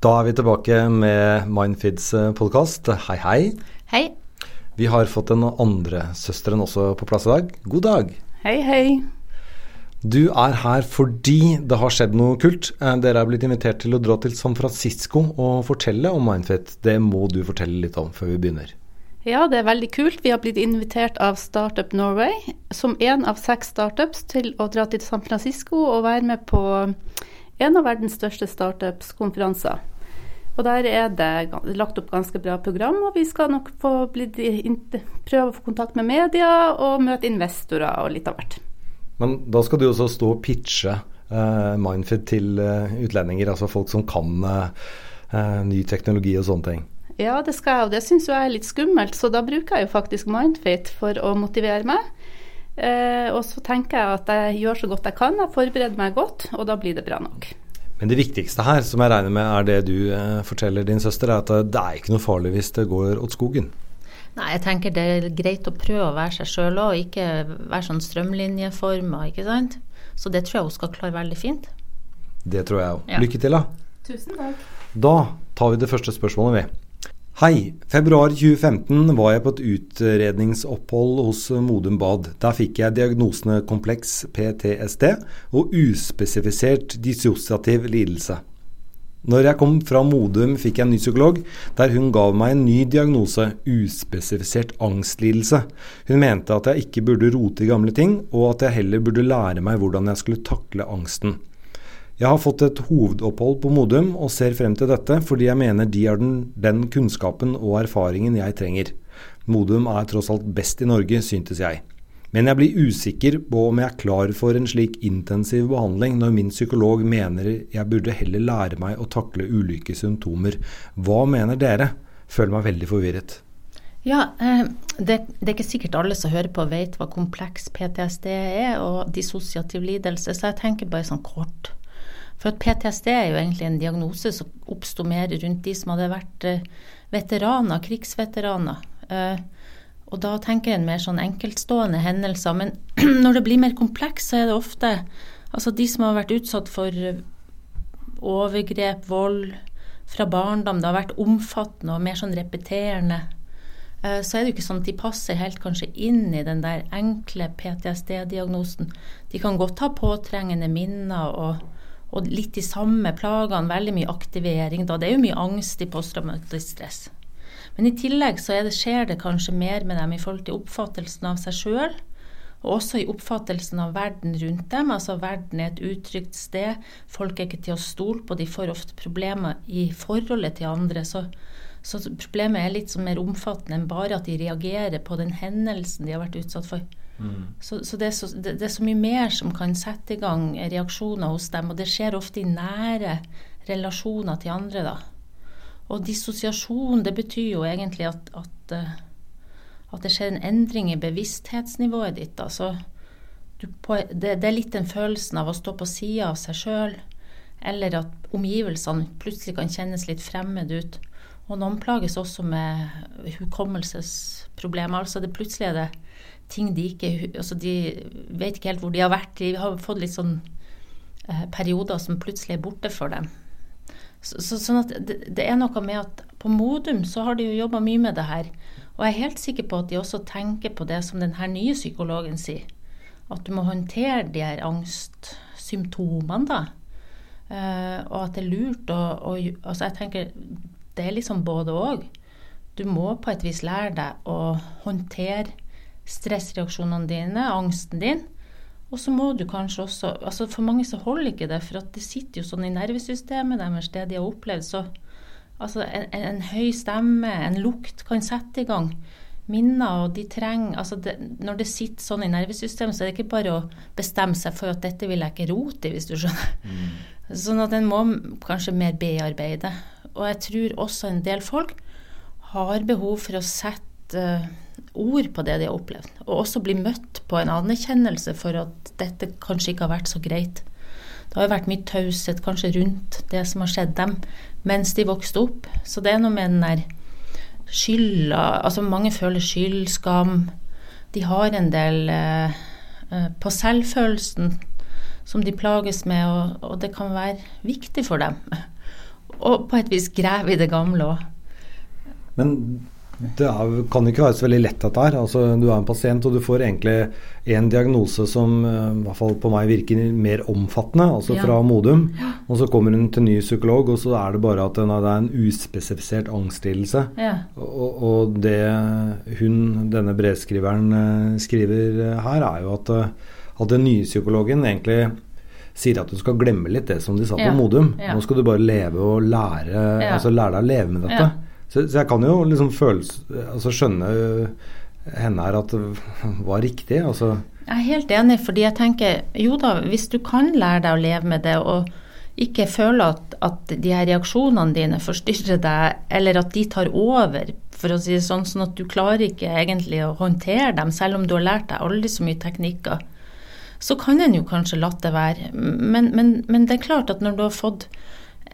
Da er vi tilbake med Mindfids podkast. Hei, hei. Hei. Vi har fått den andre søsteren også på plass i dag. God dag. Hei, hei. Du er her fordi det har skjedd noe kult. Eh, dere er blitt invitert til å dra til San Francisco og fortelle om Mindfit. Det må du fortelle litt om før vi begynner. Ja, det er veldig kult. Vi har blitt invitert av Startup Norway som en av seks startups til å dra til San Francisco og være med på en av verdens største startups-konferanser. Og der er det lagt opp ganske bra program, og vi skal nok få prøve å få kontakt med media og møte investorer og litt av hvert. Men da skal du også stå og pitche uh, Mindfit til uh, utlendinger, altså folk som kan uh, ny teknologi og sånne ting. Ja, det skal jeg, og det syns jeg er litt skummelt, så da bruker jeg jo faktisk Mindfit for å motivere meg. Og så tenker jeg at jeg gjør så godt jeg kan, jeg forbereder meg godt, og da blir det bra nok. Men det viktigste her, som jeg regner med er det du forteller din søster, er at det er ikke noe farlig hvis det går åt skogen. Nei, jeg tenker det er greit å prøve å være seg sjøl òg, ikke være sånn strømlinjeforma, ikke sant. Så det tror jeg hun skal klare veldig fint. Det tror jeg òg. Ja. Lykke til, da. Tusen takk. Da tar vi det første spørsmålet, vi. Hei. Februar 2015 var jeg på et utredningsopphold hos Modum Bad. Der fikk jeg diagnosene kompleks PTSD og uspesifisert dissosiativ lidelse. Når jeg kom fra Modum, fikk jeg en ny psykolog, der hun gav meg en ny diagnose, uspesifisert angstlidelse. Hun mente at jeg ikke burde rote i gamle ting, og at jeg heller burde lære meg hvordan jeg skulle takle angsten. Jeg har fått et hovedopphold på Modum, og ser frem til dette fordi jeg mener de har den, den kunnskapen og erfaringen jeg trenger. Modum er tross alt best i Norge, syntes jeg. Men jeg blir usikker på om jeg er klar for en slik intensiv behandling når min psykolog mener jeg burde heller lære meg å takle ulike symptomer. Hva mener dere? Føler meg veldig forvirret. Ja, eh, det, det, er ikke sikkert alle som hører på vet hva kompleks PTSD er og dissosiativ lidelse, så jeg tenker bare sånn kort. For at PTSD er jo egentlig en diagnose som oppsto mer rundt de som hadde vært eh, veteraner, krigsveteraner. Eh, og da tenker en mer sånn enkeltstående hendelser. Men når det blir mer kompleks, så er det ofte altså de som har vært utsatt for overgrep, vold fra barndom, det har vært omfattende og mer sånn repeterende. Eh, så er det jo ikke sånn at de passer helt kanskje inn i den der enkle PTSD-diagnosen. De kan godt ha påtrengende minner og, og litt de samme plagene, veldig mye aktivering. Da. Det er jo mye angst i posttraumatisk stress. Men i tillegg så det, skjer det kanskje mer med dem i forhold til oppfattelsen av seg sjøl. Og også i oppfattelsen av verden rundt dem. Altså verden er et utrygt sted. Folk er ikke til å stole på. De får ofte problemer i forholdet til andre. Så, så problemet er litt mer omfattende enn bare at de reagerer på den hendelsen de har vært utsatt for. Mm. Så, så, det så, det, er så, mye mer som kan sette i gang reaksjoner hos dem. Og det skjer ofte i nære relasjoner til andre, da. Og dissosiasjon, det betyr jo egentlig at, at, eh, at det skjer en endring i bevissthetsnivået ditt. Altså, på, det, det, er litt den følelsen av å stå på sida av seg sjøl, eller at omgivelsene plutselig kan kjennes litt fremmed ut. Og noen plages også med hukommelsesproblemer. Altså det plutselig er det ting de ikke altså De vet ikke helt hvor de har vært. De har fått litt sånn eh, perioder som plutselig er borte for dem. Så, så, sånn at det, det, er noe med at på Modum så har de jo jobba mye med det her. Og jeg er helt sikker på at de også tenker på det som den her nye psykologen sier. At du må håndtere de her angstsymptomene, da. Uh, og at det er lurt å, å Altså, jeg tenker det er liksom både òg. Du må på et vis lære deg å håndtere stressreaksjonene dine, angsten din. Og så må du kanskje også altså For mange så holder ikke det, for at det sitter jo sånn i nervesystemet deres, det de har opplevd. Så altså en, en, høy stemme, en lukt, kan sette i gang minner, og de trenger altså det, Når det sitter sånn i nervesystemet, så er det ikke bare å bestemme seg for at dette vil jeg ikke rote i, hvis du skjønner. Mm. Sånn at en må kanskje mer bearbeide. Og jeg tror også en del folk har behov for å sette ord på det de har opplevd. Og også bli møtt på en anerkjennelse for at dette kanskje ikke har vært så greit. Det har jo vært mye taushet kanskje rundt det som har skjedd dem mens de vokste opp. Så det er noe med den der skylda Altså mange føler skyld, skam. De har en del eh, eh, på selvfølelsen som de plages med, og, og det kan være viktig for dem. og på et vis grave i det gamle òg. Men det er, kan ikke være så veldig lett dette her. Altså, du er en pasient og du får egentlig en diagnose som eh, i hvert fall på meg virker mer omfattende, altså ja. fra Modum. Ja. Og så kommer hun til ny psykolog, og så er det bare at det er en uspesifisert angstlidelse. Ja. Og, og, det hun, denne brevskriveren, eh, skriver her, er jo at, eh, at den nye psykologen egentlig sier at du skal glemme litt det som de sa på Modum. Nå skal du bare leve og lære, altså lære deg å leve med dette. Så, så, jeg kan jo liksom føles, altså skjønne henne her at det var riktig. altså. Jeg er helt enig, fordi jeg tenker jo da, hvis du kan lære deg å leve med det, og ikke føle at, at de her reaksjonene dine forstyrrer deg, eller at de tar over, for å si det sånn, sånn at du klarer ikke egentlig å håndtere dem, selv om du har lært deg aldri så mye teknikker, så kan en jo kanskje la det være. Men, men, men det er klart at når du har fått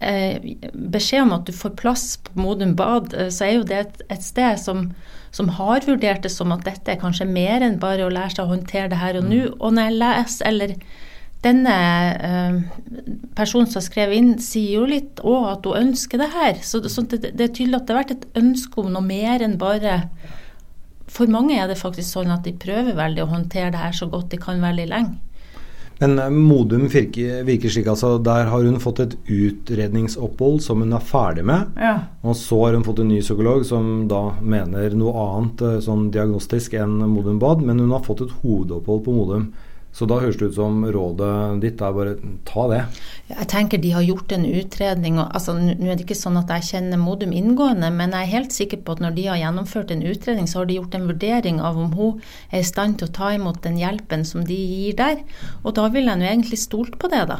beskjed om at du får plass på Modum Bad, eh, så er jo det et, et sted som, som, har vurdert det som at dette er kanskje mer enn bare å lære seg å håndtere det her og nå. Mm. Og når jeg leser, eller denne eh, personen som har skrevet inn, sier jo litt òg at hun ønsker det her. Så, så det, det, er tydelig at det har vært et ønske om noe mer enn bare For mange er det faktisk sånn at de prøver veldig å håndtere det her så godt de kan veldig lenge. Men eh, Modum virker, virker, slik altså, der har hun fått et utredningsopphold som hun er ferdig med. Ja. Og så har hun fått en ny psykolog som da mener noe annet eh, sånn diagnostisk enn Modum Bad, men hun har fått et hovedopphold på Modum. Så da høres det ut som rådet ditt er bare ta det. Jeg tenker de har gjort en utredning. og altså, Nå er det ikke sånn at jeg kjenner Modum inngående, men jeg er helt sikker på at når de har gjennomført en utredning, så har de gjort en vurdering av om hun er i stand til å ta imot den hjelpen som de gir der. Og da vil jeg nå egentlig stolt på det, da.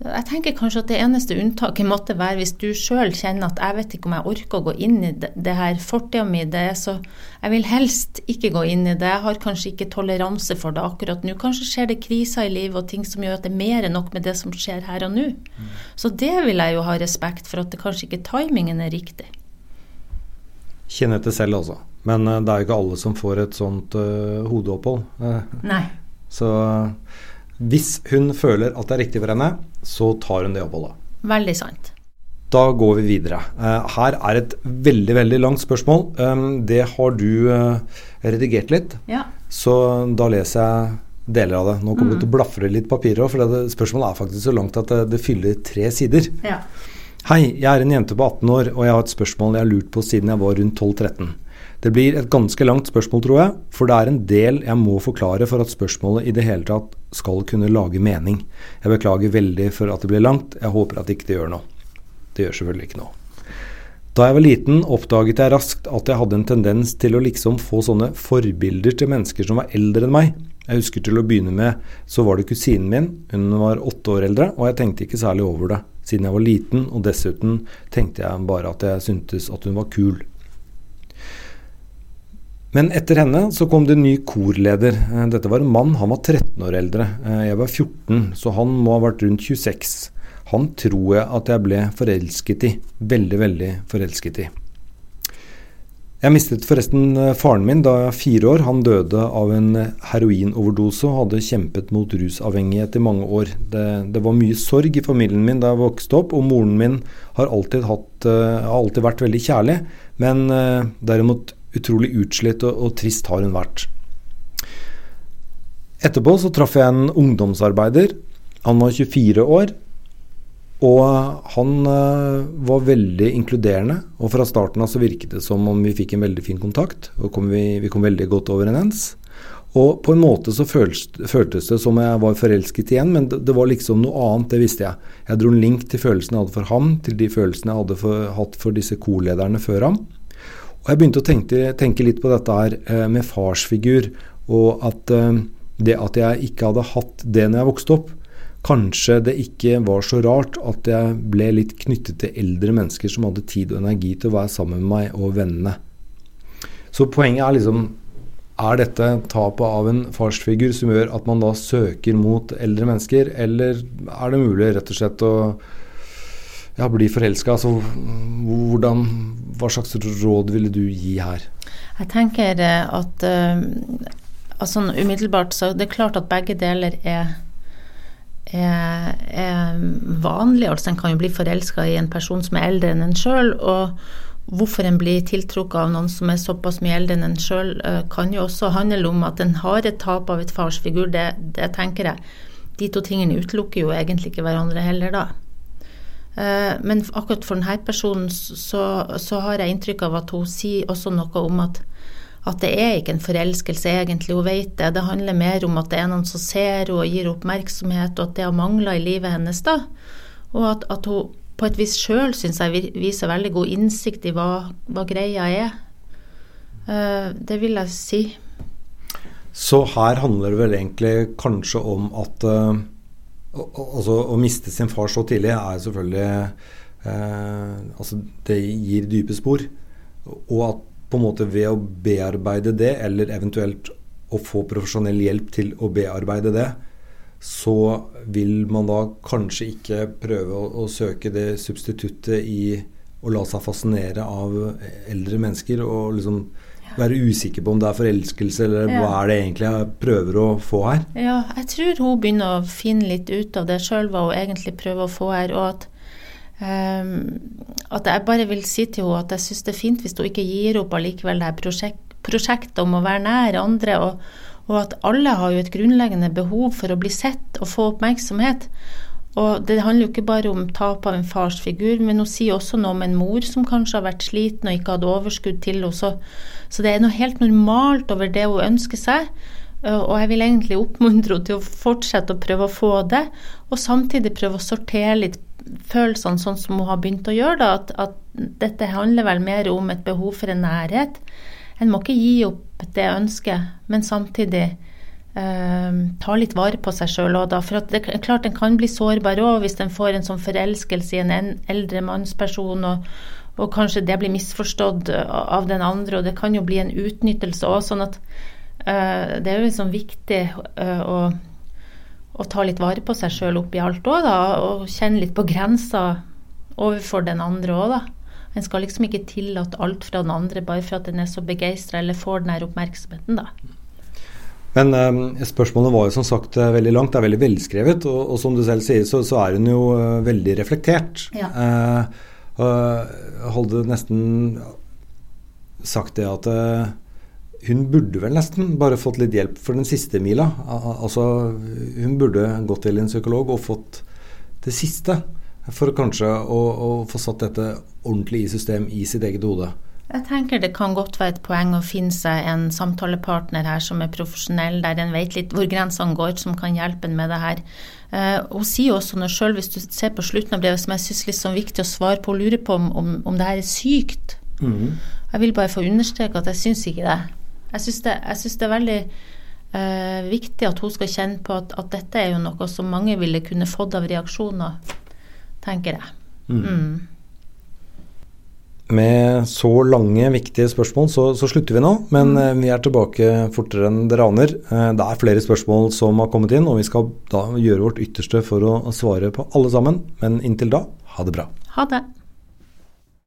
Jeg tenker kanskje at det eneste unntaket måtte være hvis du sjøl kjenner at jeg vet ikke om jeg orker å gå inn i det, det her fortida mi. Så jeg vil helst ikke gå inn i det. Jeg har kanskje ikke toleranse for det akkurat nå. Kanskje skjer det kriser i livet og ting som gjør at det er mer enn nok med det som skjer her og nå. Mm. Så det vil jeg jo ha respekt for, at det kanskje ikke timingen er riktig. Kjenn etter selv, altså. Men uh, det er jo ikke alle som får et sånt uh, hodeopphold. Uh, Nei. Så hvis hun føler at det er riktig for henne, så tar hun det oppholdet. Veldig sant. Da går vi videre. Eh, her er et veldig veldig langt spørsmål. Um, det har du eh, redigert litt, ja. så da leser jeg deler av det. Nå kommer mm. du til å blafre litt papirer òg, for det, spørsmålet er faktisk så langt at det, det fyller tre sider. Ja. Hei, jeg er en jente på 18 år, og jeg har et spørsmål jeg har lurt på siden jeg var rundt 12-13. Det blir et ganske langt spørsmål, tror jeg, for det er en del jeg må forklare for at spørsmålet i det hele tatt skal kunne lage mening. Jeg beklager veldig for at det blir langt, jeg håper at det ikke gjør noe. Det gjør selvfølgelig ikke noe. Da jeg var liten, oppdaget jeg raskt at jeg hadde en tendens til å liksom få sånne forbilder til mennesker som var eldre enn meg. Jeg husker til å begynne med så var det kusinen min, hun var åtte år eldre, og jeg tenkte ikke særlig over det, siden jeg var liten, og dessuten tenkte jeg bare at jeg syntes at hun var kul. Men etter henne så kom det en ny korleder. Eh, dette var en mann, han var 13 år eldre. Eh, jeg var 14, så han må ha vært rundt 26. Han tror jeg at jeg ble forelsket i. Veldig, veldig forelsket i. Jeg mistet forresten eh, faren min da jeg var fire år. Han døde av en heroinoverdose og hadde kjempet mot rusavhengighet i mange år. Det, det, var mye sorg i familien min da jeg vokste opp, og moren min har alltid, hatt, har alltid vært veldig kjærlig, men derimot utrolig utslitt og, og, trist har hun vært. Etterpå så traff jeg en ungdomsarbeider. Han var 24 år. Og han uh, var veldig inkluderende. Og fra starten av så virket det som om vi fikk en veldig fin kontakt. Og kom vi, vi, kom veldig godt overens. Og på en måte så føltes, det som jeg var forelsket igjen, men det, var liksom noe annet, det visste jeg. Jeg dro en link til følelsene jeg hadde for ham, til de følelsene jeg hadde for, hatt for disse korlederne før ham. Og Jeg begynte å tenke, tenke litt på dette her eh, med farsfigur, og at eh, det at jeg ikke hadde hatt det når jeg vokste opp, kanskje det ikke var så rart at jeg ble litt knyttet til eldre mennesker som hadde tid og energi til å være sammen med meg og vennene. Så poenget er liksom er dette tapet av en farsfigur som gjør at man da søker mot eldre mennesker, eller er det mulig rett og slett å ja, bli forelska? Altså, hvordan, hva slags råd ville du gi her? Jeg tenker eh, at uh, altså, umiddelbart så det er klart at begge deler er, er, er vanlig. Altså en kan jo bli forelska i en person som er eldre enn en sjøl. Og hvorfor en blir tiltrukket av noen som er såpass mye eldre enn en sjøl, eh, kan jo også handle om at en har et tap av et farsfigur. Det, det tenker jeg. De to tingene utelukker jo egentlig ikke hverandre heller, da. Eh, men akkurat for denne personen så, så har jeg inntrykk av at hun sier også noe om at at det er ikke en forelskelse, egentlig. Hun vet det. Det handler mer om at det er noen som ser henne og gir oppmerksomhet, og at det har mangla i livet hennes. da. Og at, at hun på et vis sjøl syns jeg viser veldig god innsikt i hva, hva greia er. Uh, det vil jeg si. Så her handler det vel egentlig kanskje om at uh, altså, å miste sin far så tidlig er selvfølgelig eh, Altså, det gir dype spor. Og at på en måte ved å bearbeide det, eller eventuelt å få profesjonell hjelp til å bearbeide det, så vil man da kanskje ikke prøve å, å søke det substituttet i å la seg fascinere av eldre mennesker og liksom være usikker på om det er forelskelse, eller ja. hva er det egentlig jeg prøver å få her? Ja, jeg tror hun begynner å finne litt ut av det sjøl, hva hun egentlig prøver å få her. og at Um, at jeg bare vil si til henne at jeg syns det er fint hvis hun ikke gir opp allikevel det her prosjekt, prosjektet om å være nær andre, og, og, at alle har jo et grunnleggende behov for å bli sett og få oppmerksomhet. Og det handler jo ikke bare om tap av en farsfigur, men hun sier også noe om en mor som kanskje har vært sliten og ikke hadde overskudd til henne. Så, så det er noe helt normalt over det hun ønsker seg. Og jeg vil egentlig oppmuntre henne til å fortsette å prøve å få det, og samtidig prøve å sortere litt følelsene sånn som hun har begynt å gjøre. Da, at, at, dette handler vel mer om et behov for en nærhet. En må ikke gi opp det ønsket, men samtidig eh, ta litt vare på seg sjøl òg, da. For det er klart en kan bli sårbar òg hvis en får en sånn forelskelse i en eldre mannsperson. og og kanskje det blir misforstått av den andre, og det kan jo bli en utnyttelse òg. Sånn at uh, det er jo liksom viktig uh, å å ta litt vare på seg sjøl oppi alt òg, da. Og kjenne litt på grensa overfor den andre òg, da. En skal liksom ikke tillate alt fra den andre bare for at en er så begeistra eller får den her oppmerksomheten, da. Men um, spørsmålet var jo som sagt eh, veldig langt, det er veldig velskrevet. Og, og som du selv sier, så, så er hun jo uh, veldig reflektert. Ja. Uh, uh, hadde nesten sagt det at hun burde vel nesten bare fått litt hjelp for den siste mila. Altså, hun burde gått til en psykolog og fått det siste. For kanskje å, å få satt dette ordentlig i system i sitt eget hode. Jeg tenker det kan godt være et poeng å finne seg en samtalepartner her som er profesjonell, der en vet litt hvor grensene går, som kan hjelpe en med det her. Uh, hun sier også når sjøl, hvis du ser på slutten av brevet, som jeg syns er litt sånn viktig å svare på, og lure på om, om, om det her er sykt. Mm. Jeg vil bare få understreke at jeg syns ikke det. Jeg syns det, det, er veldig uh, viktig at hun skal kjenne på at, at, dette er jo noe som mange ville kunne fått av reaksjoner, tenker jeg. Mm. Mm. Med så lange, viktige spørsmål så, så slutter vi nå, men mm. eh, vi er tilbake fortere enn dere aner. Eh, det er flere spørsmål som har kommet inn, og vi skal da gjøre vårt ytterste for å svare på alle sammen. Men inntil da, ha det bra. Ha det.